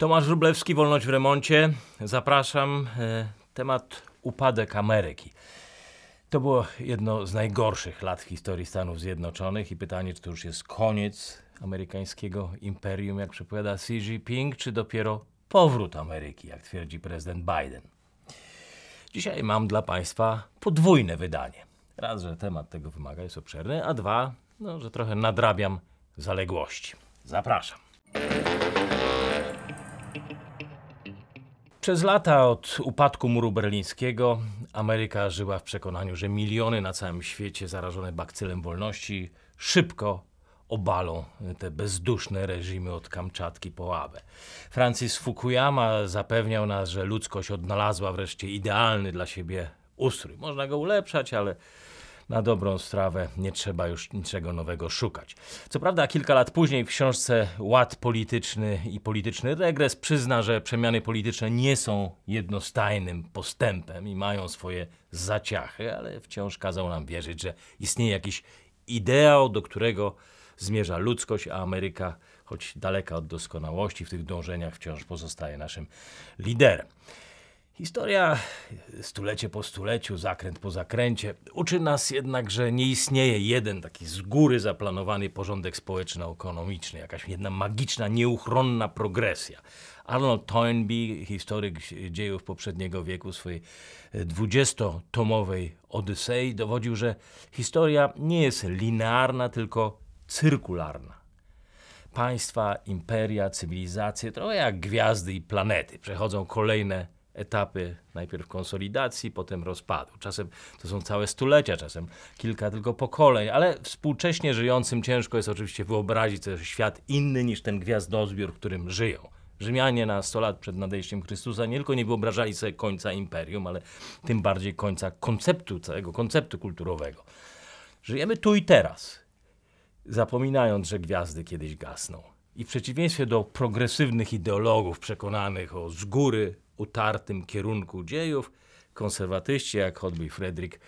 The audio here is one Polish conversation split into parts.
Tomasz Rublewski, Wolność w remoncie. Zapraszam. E, temat upadek Ameryki. To było jedno z najgorszych lat w historii Stanów Zjednoczonych i pytanie, czy to już jest koniec amerykańskiego imperium, jak przepowiada Xi Jinping, czy dopiero powrót Ameryki, jak twierdzi prezydent Biden. Dzisiaj mam dla Państwa podwójne wydanie. Raz, że temat tego wymaga, jest obszerny, a dwa, no, że trochę nadrabiam zaległości. Zapraszam. Przez lata od upadku muru berlińskiego Ameryka żyła w przekonaniu, że miliony na całym świecie zarażone bakcylem wolności szybko obalą te bezduszne reżimy od Kamczatki po Łabę. Francis Fukuyama zapewniał nas, że ludzkość odnalazła wreszcie idealny dla siebie ustrój. Można go ulepszać, ale na dobrą strawę nie trzeba już niczego nowego szukać. Co prawda, kilka lat później w książce Ład polityczny i polityczny regres przyzna, że przemiany polityczne nie są jednostajnym postępem i mają swoje zaciachy, ale wciąż kazał nam wierzyć, że istnieje jakiś ideał, do którego zmierza ludzkość, a Ameryka, choć daleka od doskonałości w tych dążeniach, wciąż pozostaje naszym liderem. Historia, stulecie po stuleciu, zakręt po zakręcie, uczy nas jednak, że nie istnieje jeden taki z góry zaplanowany porządek społeczno-ekonomiczny, jakaś jedna magiczna, nieuchronna progresja. Arnold Toynbee, historyk dziejów poprzedniego wieku, swojej dwudziestotomowej Odysei, dowodził, że historia nie jest linearna, tylko cyrkularna. Państwa, imperia, cywilizacje, trochę jak gwiazdy i planety, przechodzą kolejne etapy najpierw konsolidacji, potem rozpadu. Czasem to są całe stulecia, czasem kilka tylko pokoleń, ale współcześnie żyjącym ciężko jest oczywiście wyobrazić sobie świat inny niż ten gwiazdozbiór, w którym żyją. Rzymianie na 100 lat przed nadejściem Chrystusa nie tylko nie wyobrażali sobie końca imperium, ale tym bardziej końca konceptu, całego konceptu kulturowego. Żyjemy tu i teraz, zapominając, że gwiazdy kiedyś gasną. I w przeciwieństwie do progresywnych ideologów przekonanych o z góry utartym kierunku dziejów, konserwatyści, jak choćby Fredrik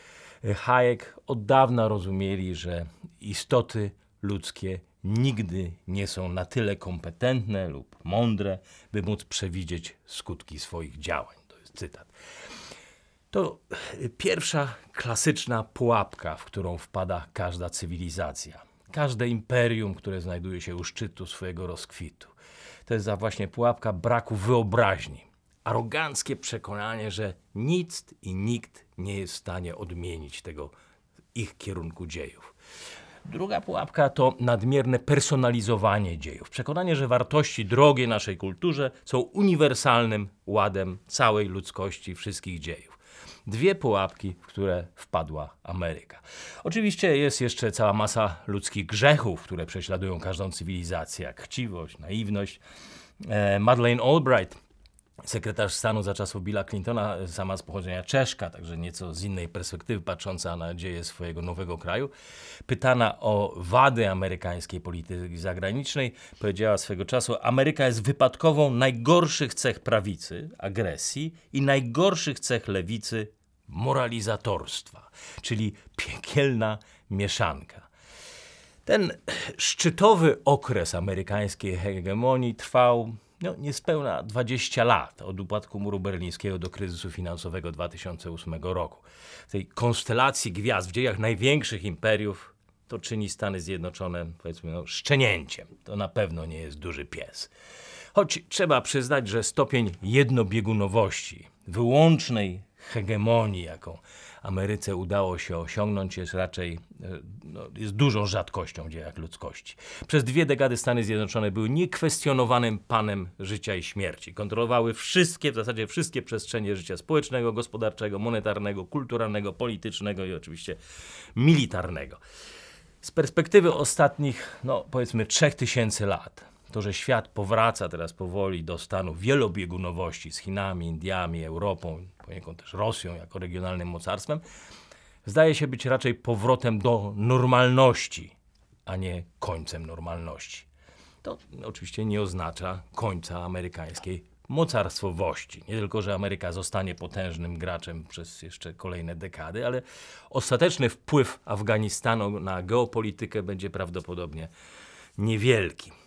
Hayek, od dawna rozumieli, że istoty ludzkie nigdy nie są na tyle kompetentne lub mądre, by móc przewidzieć skutki swoich działań. To jest cytat. To pierwsza klasyczna pułapka, w którą wpada każda cywilizacja, każde imperium, które znajduje się u szczytu swojego rozkwitu. To jest właśnie pułapka braku wyobraźni aroganckie przekonanie, że nic i nikt nie jest w stanie odmienić tego ich kierunku dziejów. Druga pułapka to nadmierne personalizowanie dziejów. Przekonanie, że wartości drogie naszej kulturze są uniwersalnym ładem całej ludzkości, wszystkich dziejów. Dwie pułapki, w które wpadła Ameryka. Oczywiście jest jeszcze cała masa ludzkich grzechów, które prześladują każdą cywilizację, jak chciwość, naiwność. E, Madeleine Albright sekretarz stanu za czasów Billa Clintona, sama z pochodzenia Czeszka, także nieco z innej perspektywy patrząca na dzieje swojego nowego kraju, pytana o wady amerykańskiej polityki zagranicznej, powiedziała swego czasu: Ameryka jest wypadkową najgorszych cech prawicy, agresji i najgorszych cech lewicy, moralizatorstwa, czyli piekielna mieszanka. Ten szczytowy okres amerykańskiej hegemonii trwał no, niespełna 20 lat od upadku muru berlińskiego do kryzysu finansowego 2008 roku. W tej konstelacji gwiazd w dziejach największych imperiów to czyni Stany Zjednoczone, powiedzmy, no, szczenięciem. To na pewno nie jest duży pies. Choć trzeba przyznać, że stopień jednobiegunowości, wyłącznej hegemonii, jaką Ameryce udało się osiągnąć, jest raczej e, no, jest dużą rzadkością w dziejach ludzkości. Przez dwie dekady Stany Zjednoczone były niekwestionowanym panem życia i śmierci. Kontrolowały wszystkie, w zasadzie wszystkie przestrzenie życia społecznego, gospodarczego, monetarnego, kulturalnego, politycznego i oczywiście militarnego. Z perspektywy ostatnich, no powiedzmy, 3000 lat, to, że świat powraca teraz powoli do stanu wielobiegunowości z Chinami, Indiami, Europą, poniekąd też Rosją jako regionalnym mocarstwem, zdaje się być raczej powrotem do normalności, a nie końcem normalności. To oczywiście nie oznacza końca amerykańskiej mocarstwowości. Nie tylko, że Ameryka zostanie potężnym graczem przez jeszcze kolejne dekady, ale ostateczny wpływ Afganistanu na geopolitykę będzie prawdopodobnie niewielki.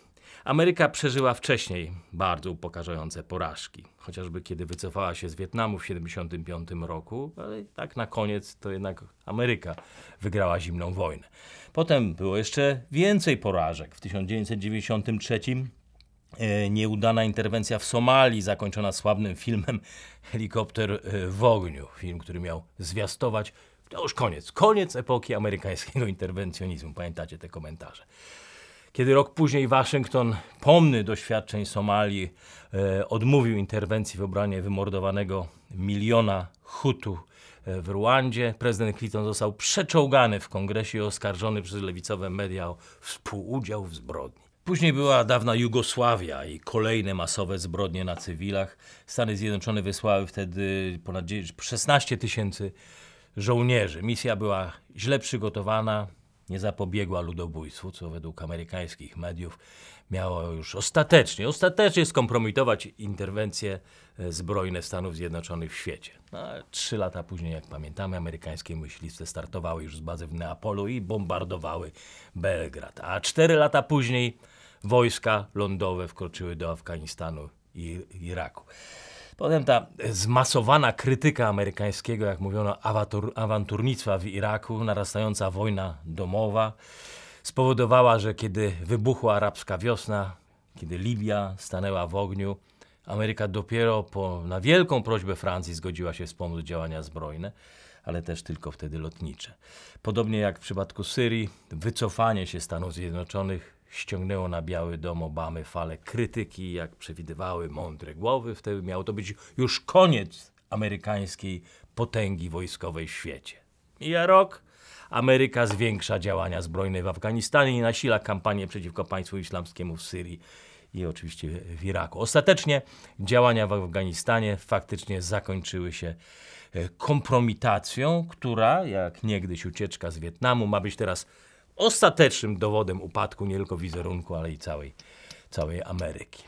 Ameryka przeżyła wcześniej bardzo upokarzające porażki. Chociażby kiedy wycofała się z Wietnamu w 1975 roku, ale tak na koniec to jednak Ameryka wygrała zimną wojnę. Potem było jeszcze więcej porażek. W 1993 e, nieudana interwencja w Somalii, zakończona sławnym filmem Helikopter e, w ogniu. Film, który miał zwiastować to już koniec. Koniec epoki amerykańskiego interwencjonizmu. Pamiętacie te komentarze. Kiedy rok później Waszyngton, pomny doświadczeń Somalii, e, odmówił interwencji w obronie wymordowanego miliona Hutu e, w Ruandzie, prezydent Clinton został przeczołgany w kongresie i oskarżony przez lewicowe media o współudział w zbrodni. Później była dawna Jugosławia i kolejne masowe zbrodnie na cywilach. Stany Zjednoczone wysłały wtedy ponad 16 tysięcy żołnierzy. Misja była źle przygotowana, nie zapobiegła ludobójstwu, co według amerykańskich mediów miało już ostatecznie, ostatecznie skompromitować interwencje e, zbrojne Stanów Zjednoczonych w świecie. No, trzy lata później, jak pamiętamy, amerykańskie myśliwce startowały już z bazy w Neapolu i bombardowały Belgrad. A cztery lata później wojska lądowe wkroczyły do Afganistanu i Iraku. Potem ta zmasowana krytyka amerykańskiego, jak mówiono, awantur, awanturnictwa w Iraku, narastająca wojna domowa, spowodowała, że kiedy wybuchła arabska wiosna, kiedy Libia stanęła w ogniu, Ameryka dopiero po, na wielką prośbę Francji zgodziła się wspomóc działania zbrojne, ale też tylko wtedy lotnicze. Podobnie jak w przypadku Syrii, wycofanie się Stanów Zjednoczonych ściągnęło na Biały Dom Obamy falę krytyki, jak przewidywały mądre głowy. Wtedy miał to być już koniec amerykańskiej potęgi wojskowej w świecie. Mija rok, Ameryka zwiększa działania zbrojne w Afganistanie i nasila kampanię przeciwko państwu islamskiemu w Syrii i oczywiście w Iraku. Ostatecznie działania w Afganistanie faktycznie zakończyły się e, kompromitacją, która, jak niegdyś ucieczka z Wietnamu, ma być teraz ostatecznym dowodem upadku nie tylko wizerunku, ale i całej, całej Ameryki.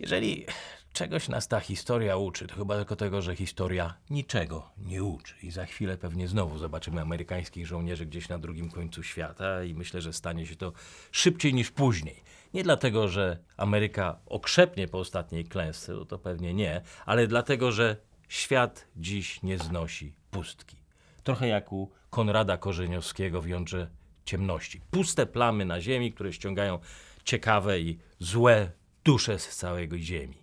Jeżeli czegoś nas ta historia uczy, to chyba tylko tego, że historia niczego nie uczy. I za chwilę pewnie znowu zobaczymy amerykańskich żołnierzy gdzieś na drugim końcu świata i myślę, że stanie się to szybciej niż później. Nie dlatego, że Ameryka okrzepnie po ostatniej klęsce, no to pewnie nie, ale dlatego, że świat dziś nie znosi pustki. Trochę jak u Konrada Korzeniowskiego w Jądrze ciemności. Puste plamy na ziemi, które ściągają ciekawe i złe dusze z całej ziemi.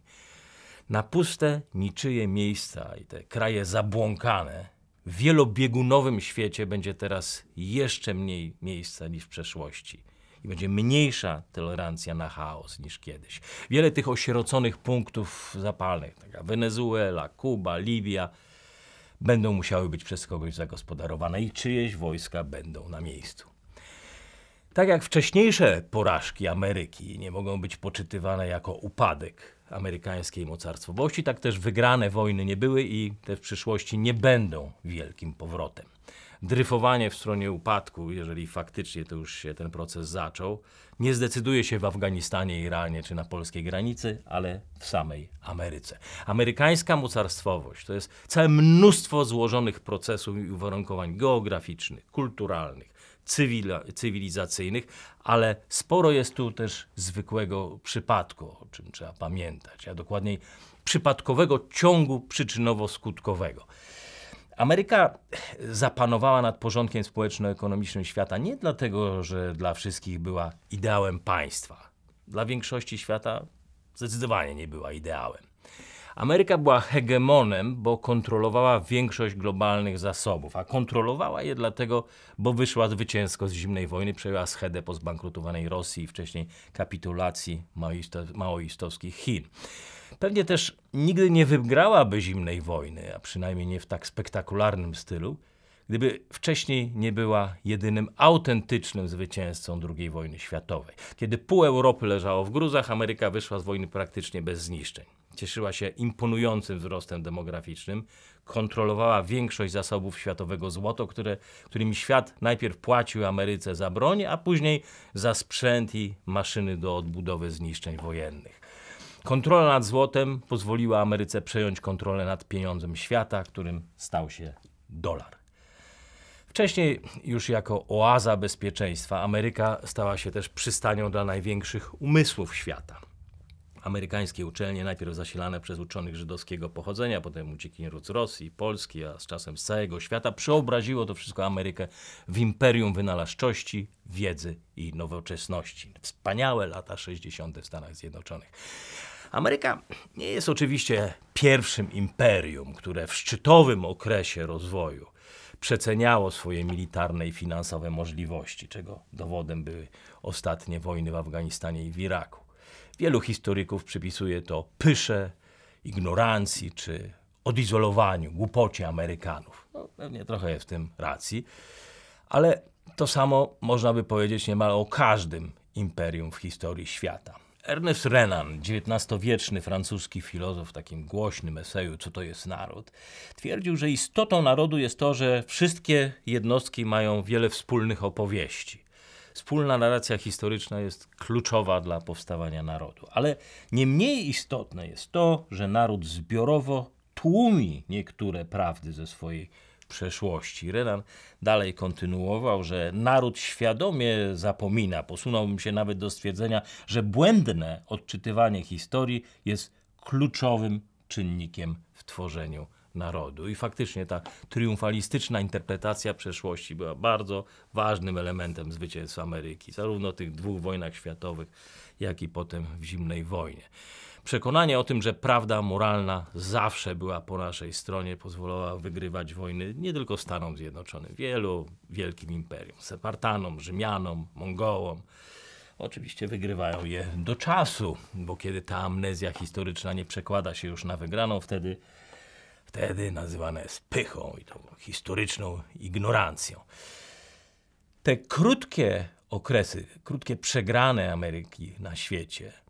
Na puste, niczyje miejsca i te kraje zabłąkane, w wielobiegunowym świecie będzie teraz jeszcze mniej miejsca niż w przeszłości. I będzie mniejsza tolerancja na chaos niż kiedyś. Wiele tych osieroconych punktów zapalnych, taka Wenezuela, Kuba, Libia, będą musiały być przez kogoś zagospodarowane i czyjeś wojska będą na miejscu. Tak jak wcześniejsze porażki Ameryki nie mogą być poczytywane jako upadek amerykańskiej mocarstwowości, tak też wygrane wojny nie były i te w przyszłości nie będą wielkim powrotem. Dryfowanie w stronie upadku, jeżeli faktycznie to już się ten proces zaczął, nie zdecyduje się w Afganistanie, Iranie czy na polskiej granicy, ale w samej Ameryce. Amerykańska mocarstwowość to jest całe mnóstwo złożonych procesów i uwarunkowań geograficznych, kulturalnych, cywilizacyjnych, ale sporo jest tu też zwykłego przypadku, o czym trzeba pamiętać, a dokładniej przypadkowego ciągu przyczynowo-skutkowego. Ameryka zapanowała nad porządkiem społeczno-ekonomicznym świata nie dlatego, że dla wszystkich była ideałem państwa. Dla większości świata zdecydowanie nie była ideałem. Ameryka była hegemonem, bo kontrolowała większość globalnych zasobów, a kontrolowała je dlatego, bo wyszła zwycięsko z zimnej wojny, przejęła schedę po zbankrutowanej Rosji i wcześniej kapitulacji maoistowskich Chin. Pewnie też nigdy nie wygrałaby zimnej wojny, a przynajmniej nie w tak spektakularnym stylu, gdyby wcześniej nie była jedynym autentycznym zwycięzcą II wojny światowej. Kiedy pół Europy leżało w gruzach, Ameryka wyszła z wojny praktycznie bez zniszczeń. Cieszyła się imponującym wzrostem demograficznym, kontrolowała większość zasobów światowego złota, które, którymi świat najpierw płacił Ameryce za broń, a później za sprzęt i maszyny do odbudowy zniszczeń wojennych. Kontrola nad złotem pozwoliła Ameryce przejąć kontrolę nad pieniądzem świata, którym stał się dolar Wcześniej, już jako oaza bezpieczeństwa, Ameryka stała się też przystanią dla największych umysłów świata. Amerykańskie uczelnie, najpierw zasilane przez uczonych żydowskiego pochodzenia, potem uciekinierów z Rosji, Polski, a z czasem z całego świata, przeobraziło to wszystko Amerykę w imperium wynalazczości, wiedzy i nowoczesności. Wspaniałe lata 60. w Stanach Zjednoczonych. Ameryka nie jest oczywiście pierwszym imperium, które w szczytowym okresie rozwoju przeceniało swoje militarne i finansowe możliwości, czego dowodem były ostatnie wojny w Afganistanie i w Iraku. Wielu historyków przypisuje to pysze, ignorancji czy odizolowaniu, głupocie Amerykanów. No, pewnie trochę jest w tym racji, ale to samo można by powiedzieć niemal o każdym imperium w historii świata. Ernest Renan, XIX-wieczny francuski filozof w takim głośnym eseju Co to jest naród, twierdził, że istotą narodu jest to, że wszystkie jednostki mają wiele wspólnych opowieści. Wspólna narracja historyczna jest kluczowa dla powstawania narodu. Ale nie mniej istotne jest to, że naród zbiorowo tłumi niektóre prawdy ze swojej przeszłości. Renan dalej kontynuował, że naród świadomie zapomina. Posunąłbym się nawet do stwierdzenia, że błędne odczytywanie historii jest kluczowym czynnikiem w tworzeniu narodu. I faktycznie ta triumfalistyczna interpretacja przeszłości była bardzo ważnym elementem zwycięstwa Ameryki, zarówno w tych dwóch wojnach światowych, jak i potem w zimnej wojnie. Przekonanie o tym, że prawda moralna zawsze była po naszej stronie, pozwalała wygrywać wojny nie tylko Stanom Zjednoczonym, wielu wielkim imperium, Separtanom, Rzymianom, Mongołom. Oczywiście wygrywają je do czasu, bo kiedy ta amnezja historyczna nie przekłada się już na wygraną, wtedy, wtedy nazywane jest pychą i tą historyczną ignorancją. Te krótkie okresy, krótkie przegrane Ameryki na świecie –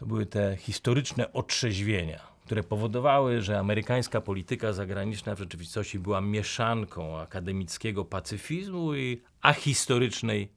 to były te historyczne otrzeźwienia, które powodowały, że amerykańska polityka zagraniczna w rzeczywistości była mieszanką akademickiego pacyfizmu i ahistorycznej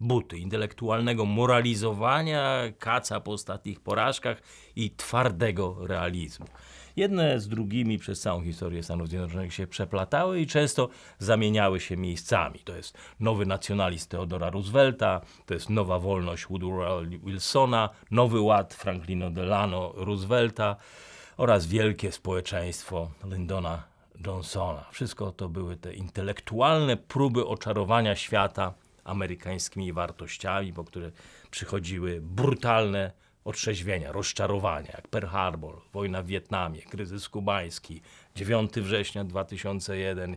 buty, intelektualnego moralizowania, kaca po ostatnich porażkach i twardego realizmu. Jedne z drugimi przez całą historię Stanów Zjednoczonych się przeplatały i często zamieniały się miejscami. To jest nowy nacjonalizm Theodora Roosevelta, to jest nowa wolność Woodrowa Wilsona, nowy ład Franklina Delano Roosevelta oraz wielkie społeczeństwo Lyndona Johnsona. Wszystko to były te intelektualne próby oczarowania świata amerykańskimi wartościami, po które przychodziły brutalne otrzeźwienia, rozczarowania, jak Pearl Harbor, wojna w Wietnamie, kryzys kubański, 9 września 2001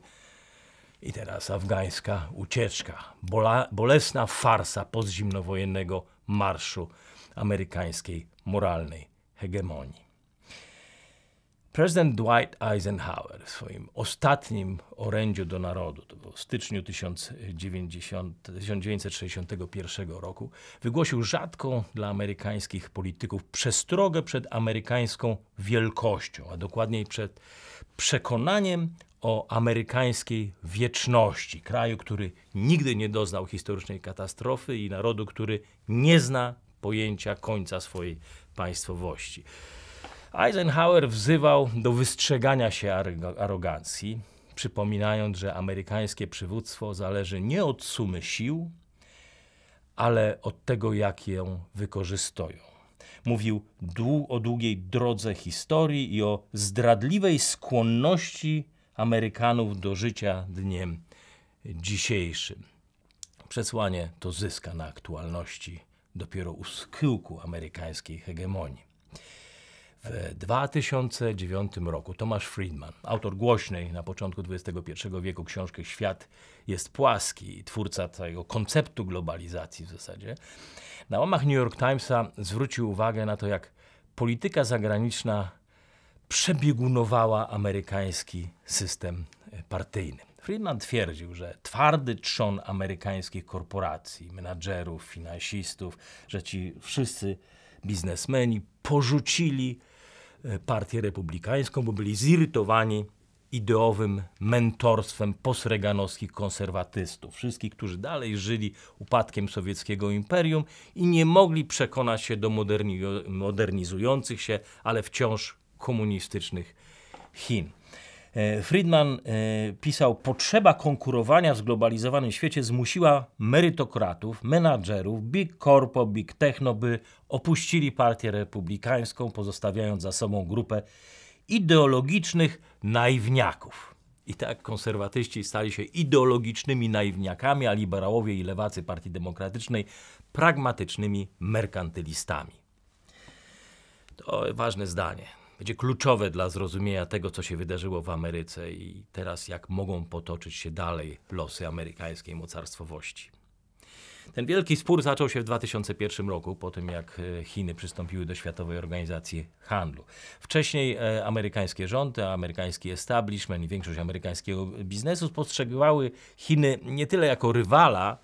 i teraz afgańska ucieczka, bola, bolesna farsa podzimnowojennego marszu amerykańskiej moralnej hegemonii. Prezydent Dwight Eisenhower w swoim ostatnim orędziu do narodu, to było w styczniu 1961 roku, wygłosił rzadką dla amerykańskich polityków przestrogę przed amerykańską wielkością, a dokładniej przed przekonaniem o amerykańskiej wieczności, kraju, który nigdy nie doznał historycznej katastrofy i narodu, który nie zna pojęcia końca swojej państwowości. Eisenhower wzywał do wystrzegania się arogancji, przypominając, że amerykańskie przywództwo zależy nie od sumy sił, ale od tego, jak ją wykorzystują. Mówił o długiej drodze historii i o zdradliwej skłonności Amerykanów do życia dniem dzisiejszym. Przesłanie to zyska na aktualności dopiero u schyłku amerykańskiej hegemonii. W 2009 roku Thomas Friedman, autor głośnej na początku XXI wieku książki Świat jest płaski, twórca tego konceptu globalizacji w zasadzie, na łamach New York Timesa zwrócił uwagę na to, jak polityka zagraniczna przebiegunowała amerykański system partyjny. Friedman twierdził, że twardy trzon amerykańskich korporacji, menadżerów, finansistów, że ci wszyscy biznesmeni porzucili partię republikańską, bo byli zirytowani ideowym mentorstwem postreganowskich konserwatystów. Wszystkich, którzy dalej żyli upadkiem sowieckiego imperium i nie mogli przekonać się do moderni modernizujących się, ale wciąż komunistycznych Chin. E, Friedman e, pisał, potrzeba konkurowania w zglobalizowanym świecie zmusiła merytokratów, menadżerów, big corpo, big techno, by opuścili partię republikańską, pozostawiając za sobą grupę ideologicznych naiwniaków. I tak konserwatyści stali się ideologicznymi naiwniakami, a liberałowie i lewacy Partii Demokratycznej pragmatycznymi merkantylistami. To ważne zdanie. Będzie kluczowe dla zrozumienia tego, co się wydarzyło w Ameryce i teraz jak mogą potoczyć się dalej losy amerykańskiej mocarstwowości. Ten wielki spór zaczął się w 2001 roku, po tym jak e, Chiny przystąpiły do Światowej Organizacji Handlu. Wcześniej e, amerykańskie rządy, amerykański establishment i większość amerykańskiego biznesu spostrzegały Chiny nie tyle jako rywala,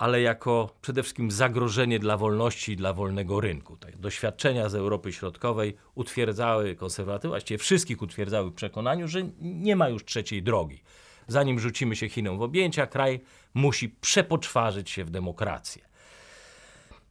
ale jako przede wszystkim zagrożenie dla wolności i dla wolnego rynku. Tak, doświadczenia z Europy Środkowej utwierdzały konserwatywów, właściwie wszystkich utwierdzały w przekonaniu, że nie ma już trzeciej drogi. Zanim rzucimy się Chinom w objęcia, kraj musi przepoczwarzyć się w demokrację.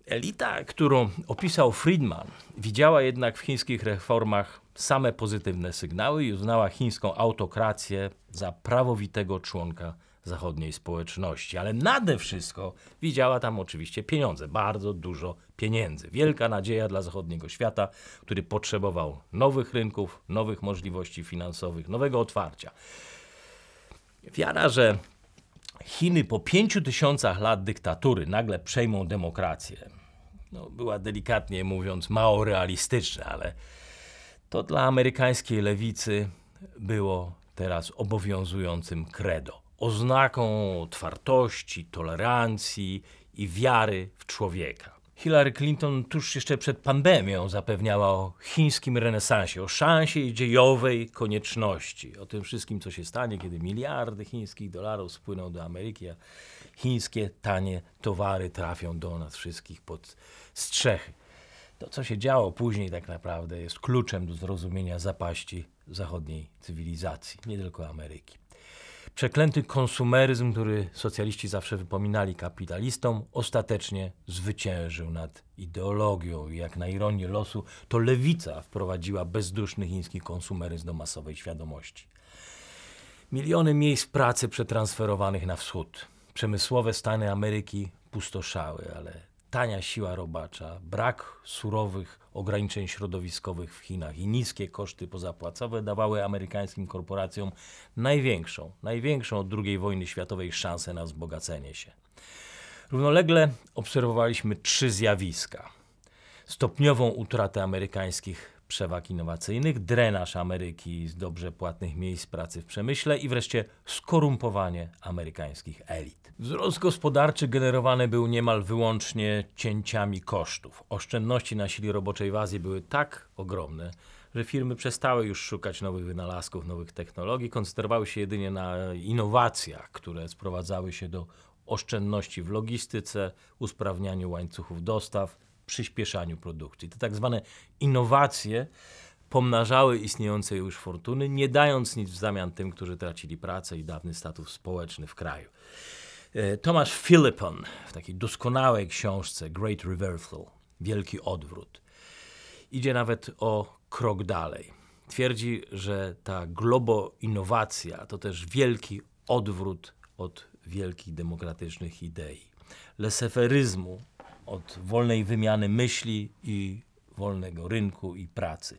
Elita, którą opisał Friedman, widziała jednak w chińskich reformach same pozytywne sygnały i uznała chińską autokrację za prawowitego członka zachodniej społeczności. Ale nade wszystko widziała tam oczywiście pieniądze, bardzo dużo pieniędzy. Wielka nadzieja dla zachodniego świata, który potrzebował nowych rynków, nowych możliwości finansowych, nowego otwarcia. Wiara, że Chiny po pięciu tysiącach lat dyktatury nagle przejmą demokrację, no, była delikatnie mówiąc mało realistyczna, ale to dla amerykańskiej lewicy było teraz obowiązującym credo oznaką otwartości, tolerancji i wiary w człowieka. Hillary Clinton tuż jeszcze przed pandemią zapewniała o chińskim renesansie, o szansie dziejowej konieczności, o tym wszystkim, co się stanie, kiedy miliardy chińskich dolarów spłyną do Ameryki, a chińskie tanie towary trafią do nas wszystkich pod strzechy. To, co się działo później, tak naprawdę jest kluczem do zrozumienia zapaści zachodniej cywilizacji, nie tylko Ameryki. Przeklęty konsumeryzm, który socjaliści zawsze wypominali kapitalistom, ostatecznie zwyciężył nad ideologią. Jak na ironię losu, to lewica wprowadziła bezduszny chiński konsumeryzm do masowej świadomości. Miliony miejsc pracy przetransferowanych na wschód. Przemysłowe Stany Ameryki pustoszały, ale tania siła robacza, brak surowych ograniczeń środowiskowych w Chinach i niskie koszty pozapłacowe dawały amerykańskim korporacjom największą, największą od II wojny światowej szansę na wzbogacenie się. Równolegle obserwowaliśmy trzy zjawiska. Stopniową utratę amerykańskich przewag innowacyjnych, drenaż Ameryki z dobrze płatnych miejsc pracy w przemyśle i wreszcie skorumpowanie amerykańskich elit. Wzrost gospodarczy generowany był niemal wyłącznie cięciami kosztów. Oszczędności na sili roboczej w Azji były tak ogromne, że firmy przestały już szukać nowych wynalazków, nowych technologii, koncentrowały się jedynie na innowacjach, które sprowadzały się do oszczędności w logistyce, usprawnianiu łańcuchów dostaw, przyspieszaniu produkcji. Te tak zwane innowacje pomnażały istniejące już fortuny, nie dając nic w zamian tym, którzy tracili pracę i dawny status społeczny w kraju. E, Tomasz Philippon w takiej doskonałej książce Great Reversal, Wielki Odwrót, idzie nawet o krok dalej. Twierdzi, że ta globo-innowacja to też wielki odwrót od wielkich demokratycznych idei. Leseferyzmu od wolnej wymiany myśli i wolnego rynku i pracy.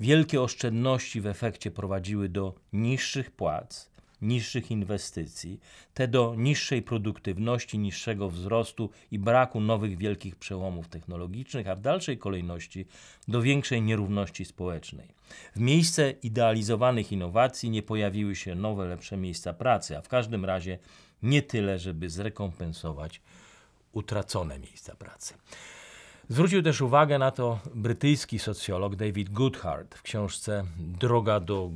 Wielkie oszczędności w efekcie prowadziły do niższych płac, niższych inwestycji, te do niższej produktywności, niższego wzrostu i braku nowych wielkich przełomów technologicznych, a w dalszej kolejności do większej nierówności społecznej. W miejsce idealizowanych innowacji nie pojawiły się nowe, lepsze miejsca pracy, a w każdym razie nie tyle, żeby zrekompensować utracone miejsca pracy. Zwrócił też uwagę na to brytyjski socjolog David Goodhart w książce Droga do,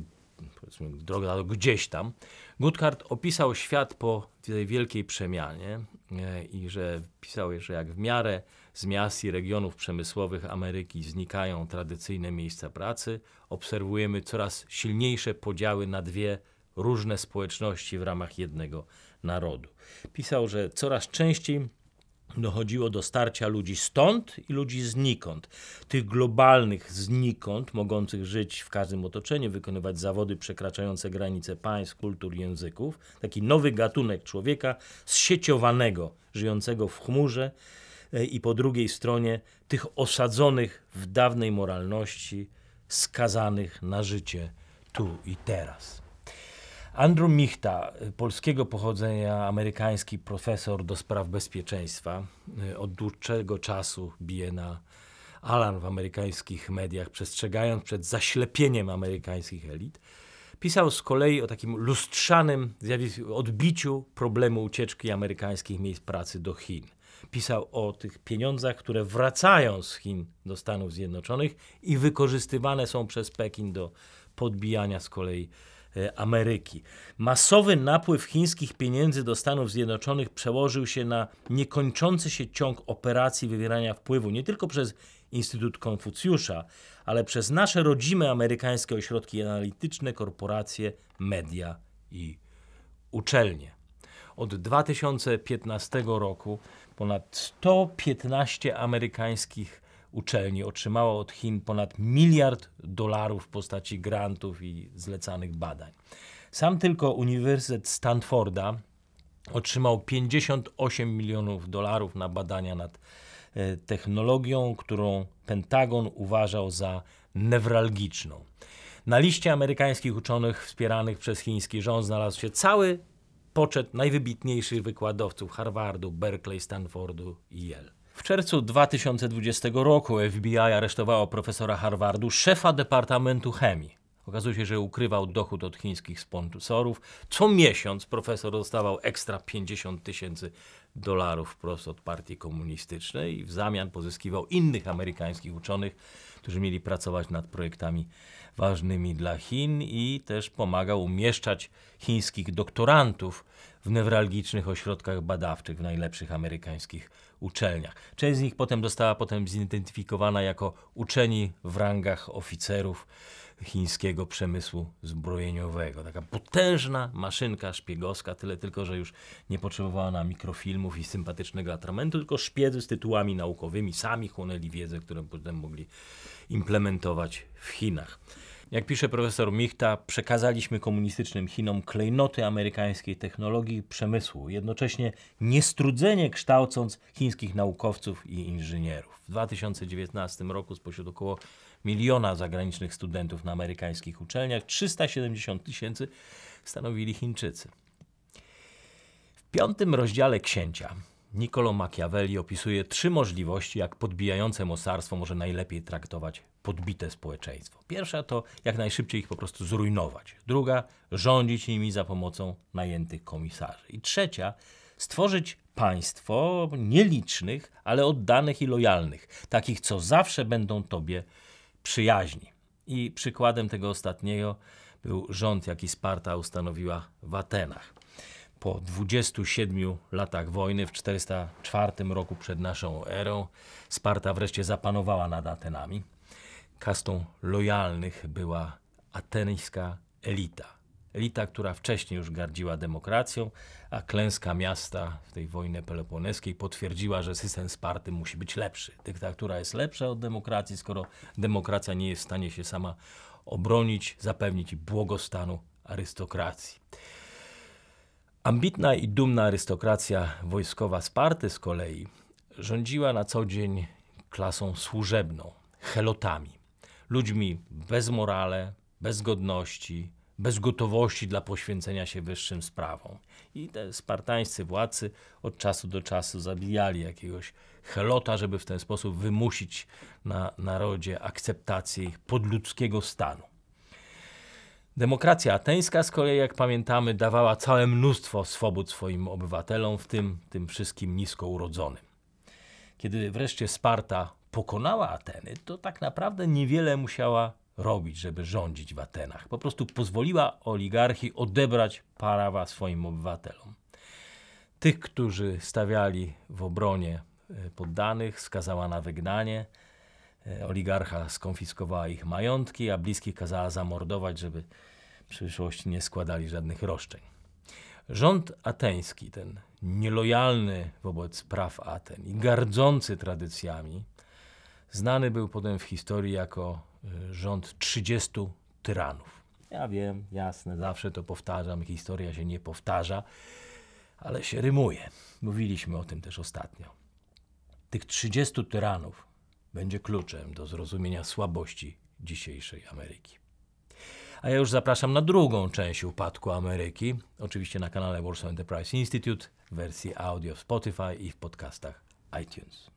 droga do gdzieś tam. Goodhart opisał świat po tej wielkiej przemianie e, i że pisał, że jak w miarę z miast i regionów przemysłowych Ameryki znikają tradycyjne miejsca pracy, obserwujemy coraz silniejsze podziały na dwie różne społeczności w ramach jednego narodu. Pisał, że coraz częściej dochodziło do starcia ludzi stąd i ludzi znikąd. Tych globalnych znikąd, mogących żyć w każdym otoczeniu, wykonywać zawody przekraczające granice państw, kultur, języków. Taki nowy gatunek człowieka zsieciowanego, żyjącego w chmurze e, i po drugiej stronie tych osadzonych w dawnej moralności, skazanych na życie tu i teraz. Andrew Michta, polskiego pochodzenia, amerykański profesor do spraw bezpieczeństwa, y, od dłuższego czasu bije na alarm w amerykańskich mediach, przestrzegając przed zaślepieniem amerykańskich elit. Pisał z kolei o takim lustrzanym odbiciu problemu ucieczki amerykańskich miejsc pracy do Chin. Pisał o tych pieniądzach, które wracają z Chin do Stanów Zjednoczonych i wykorzystywane są przez Pekin do podbijania z kolei Ameryki. Masowy napływ chińskich pieniędzy do Stanów Zjednoczonych przełożył się na niekończący się ciąg operacji wywierania wpływu nie tylko przez Instytut Konfucjusza, ale przez nasze rodzime amerykańskie ośrodki analityczne, korporacje, media i uczelnie. Od 2015 roku ponad 115 amerykańskich uczelni otrzymało od Chin ponad miliard dolarów w postaci grantów i zlecanych badań. Sam tylko Uniwersytet Stanforda otrzymał 58 milionów dolarów na badania nad e, technologią, którą Pentagon uważał za newralgiczną. Na liście amerykańskich uczonych wspieranych przez chiński rząd znalazł się cały poczet najwybitniejszych wykładowców Harvardu, Berkeley, Stanfordu i Yale. W czerwcu 2020 roku FBI aresztowało profesora Harvardu, szefa Departamentu Chemii. Okazuje się, że ukrywał dochód od chińskich sponsorów. Co miesiąc profesor dostawał ekstra 50 tysięcy dolarów wprost od partii komunistycznej i w zamian pozyskiwał innych amerykańskich uczonych, którzy mieli pracować nad projektami ważnymi dla Chin i też pomagał umieszczać chińskich doktorantów w newralgicznych ośrodkach badawczych w najlepszych amerykańskich uczelniach. Część z nich potem została potem zidentyfikowana jako uczeni w rangach oficerów chińskiego przemysłu zbrojeniowego. Taka potężna maszynka szpiegowska, tyle tylko, że już nie potrzebowała ona mikrofilmów i sympatycznego atramentu, tylko szpiedzy z tytułami naukowymi sami chłonęli wiedzę, którą potem mogli implementować w Chinach. Jak pisze profesor Michta, przekazaliśmy komunistycznym Chinom klejnoty amerykańskiej technologii przemysłu, jednocześnie niestrudzenie kształcąc chińskich naukowców i inżynierów. W 2019 roku spośród około miliona zagranicznych studentów na amerykańskich uczelniach 370 tysięcy stanowili Chińczycy. W piątym rozdziale Księcia Niccolo Machiavelli opisuje trzy możliwości, jak podbijające mocarstwo może najlepiej traktować podbite społeczeństwo. Pierwsza to jak najszybciej ich po prostu zrujnować. Druga, rządzić nimi za pomocą najętych komisarzy. I trzecia, stworzyć państwo nielicznych, ale oddanych i lojalnych, takich, co zawsze będą tobie przyjaźni. I przykładem tego ostatniego był rząd, jaki Sparta ustanowiła w Atenach po 27 latach wojny, w 404 roku przed naszą erą, Sparta wreszcie zapanowała nad Atenami. Kastą lojalnych była ateńska elita. Elita, która wcześniej już gardziła demokracją, a klęska miasta w tej wojnie peloponeskiej potwierdziła, że system Sparty musi być lepszy. Dyktatura jest lepsza od demokracji, skoro demokracja nie jest w stanie się sama obronić, zapewnić błogostanu arystokracji. Ambitna i dumna arystokracja wojskowa Sparty z kolei rządziła na co dzień klasą służebną, helotami, ludźmi bez morale, bez godności, bez gotowości dla poświęcenia się wyższym sprawom. I te spartańscy władcy od czasu do czasu zabijali jakiegoś helota, żeby w ten sposób wymusić na narodzie akceptację ich podludzkiego stanu. Demokracja ateńska z kolei, jak pamiętamy, dawała całe mnóstwo swobód swoim obywatelom, w tym tym wszystkim nisko urodzonym. Kiedy wreszcie Sparta pokonała Ateny, to tak naprawdę niewiele musiała robić, żeby rządzić w Atenach. Po prostu pozwoliła oligarchii odebrać prawa swoim obywatelom. Tych, którzy stawiali w obronie e, poddanych, skazała na wygnanie. E, oligarcha skonfiskowała ich majątki, a bliskich kazała zamordować, żeby w przyszłości nie składali żadnych roszczeń. Rząd ateński, ten nielojalny wobec praw Aten i gardzący tradycjami, znany był potem w historii jako y, rząd 30 tyranów. Ja wiem, jasne, zawsze to powtarzam, historia się nie powtarza, ale się rymuje. Mówiliśmy o tym też ostatnio. Tych 30 tyranów będzie kluczem do zrozumienia słabości dzisiejszej Ameryki. A ja już zapraszam na drugą część upadku Ameryki, oczywiście na kanale Warsaw Enterprise Institute w wersji audio w Spotify i w podcastach iTunes.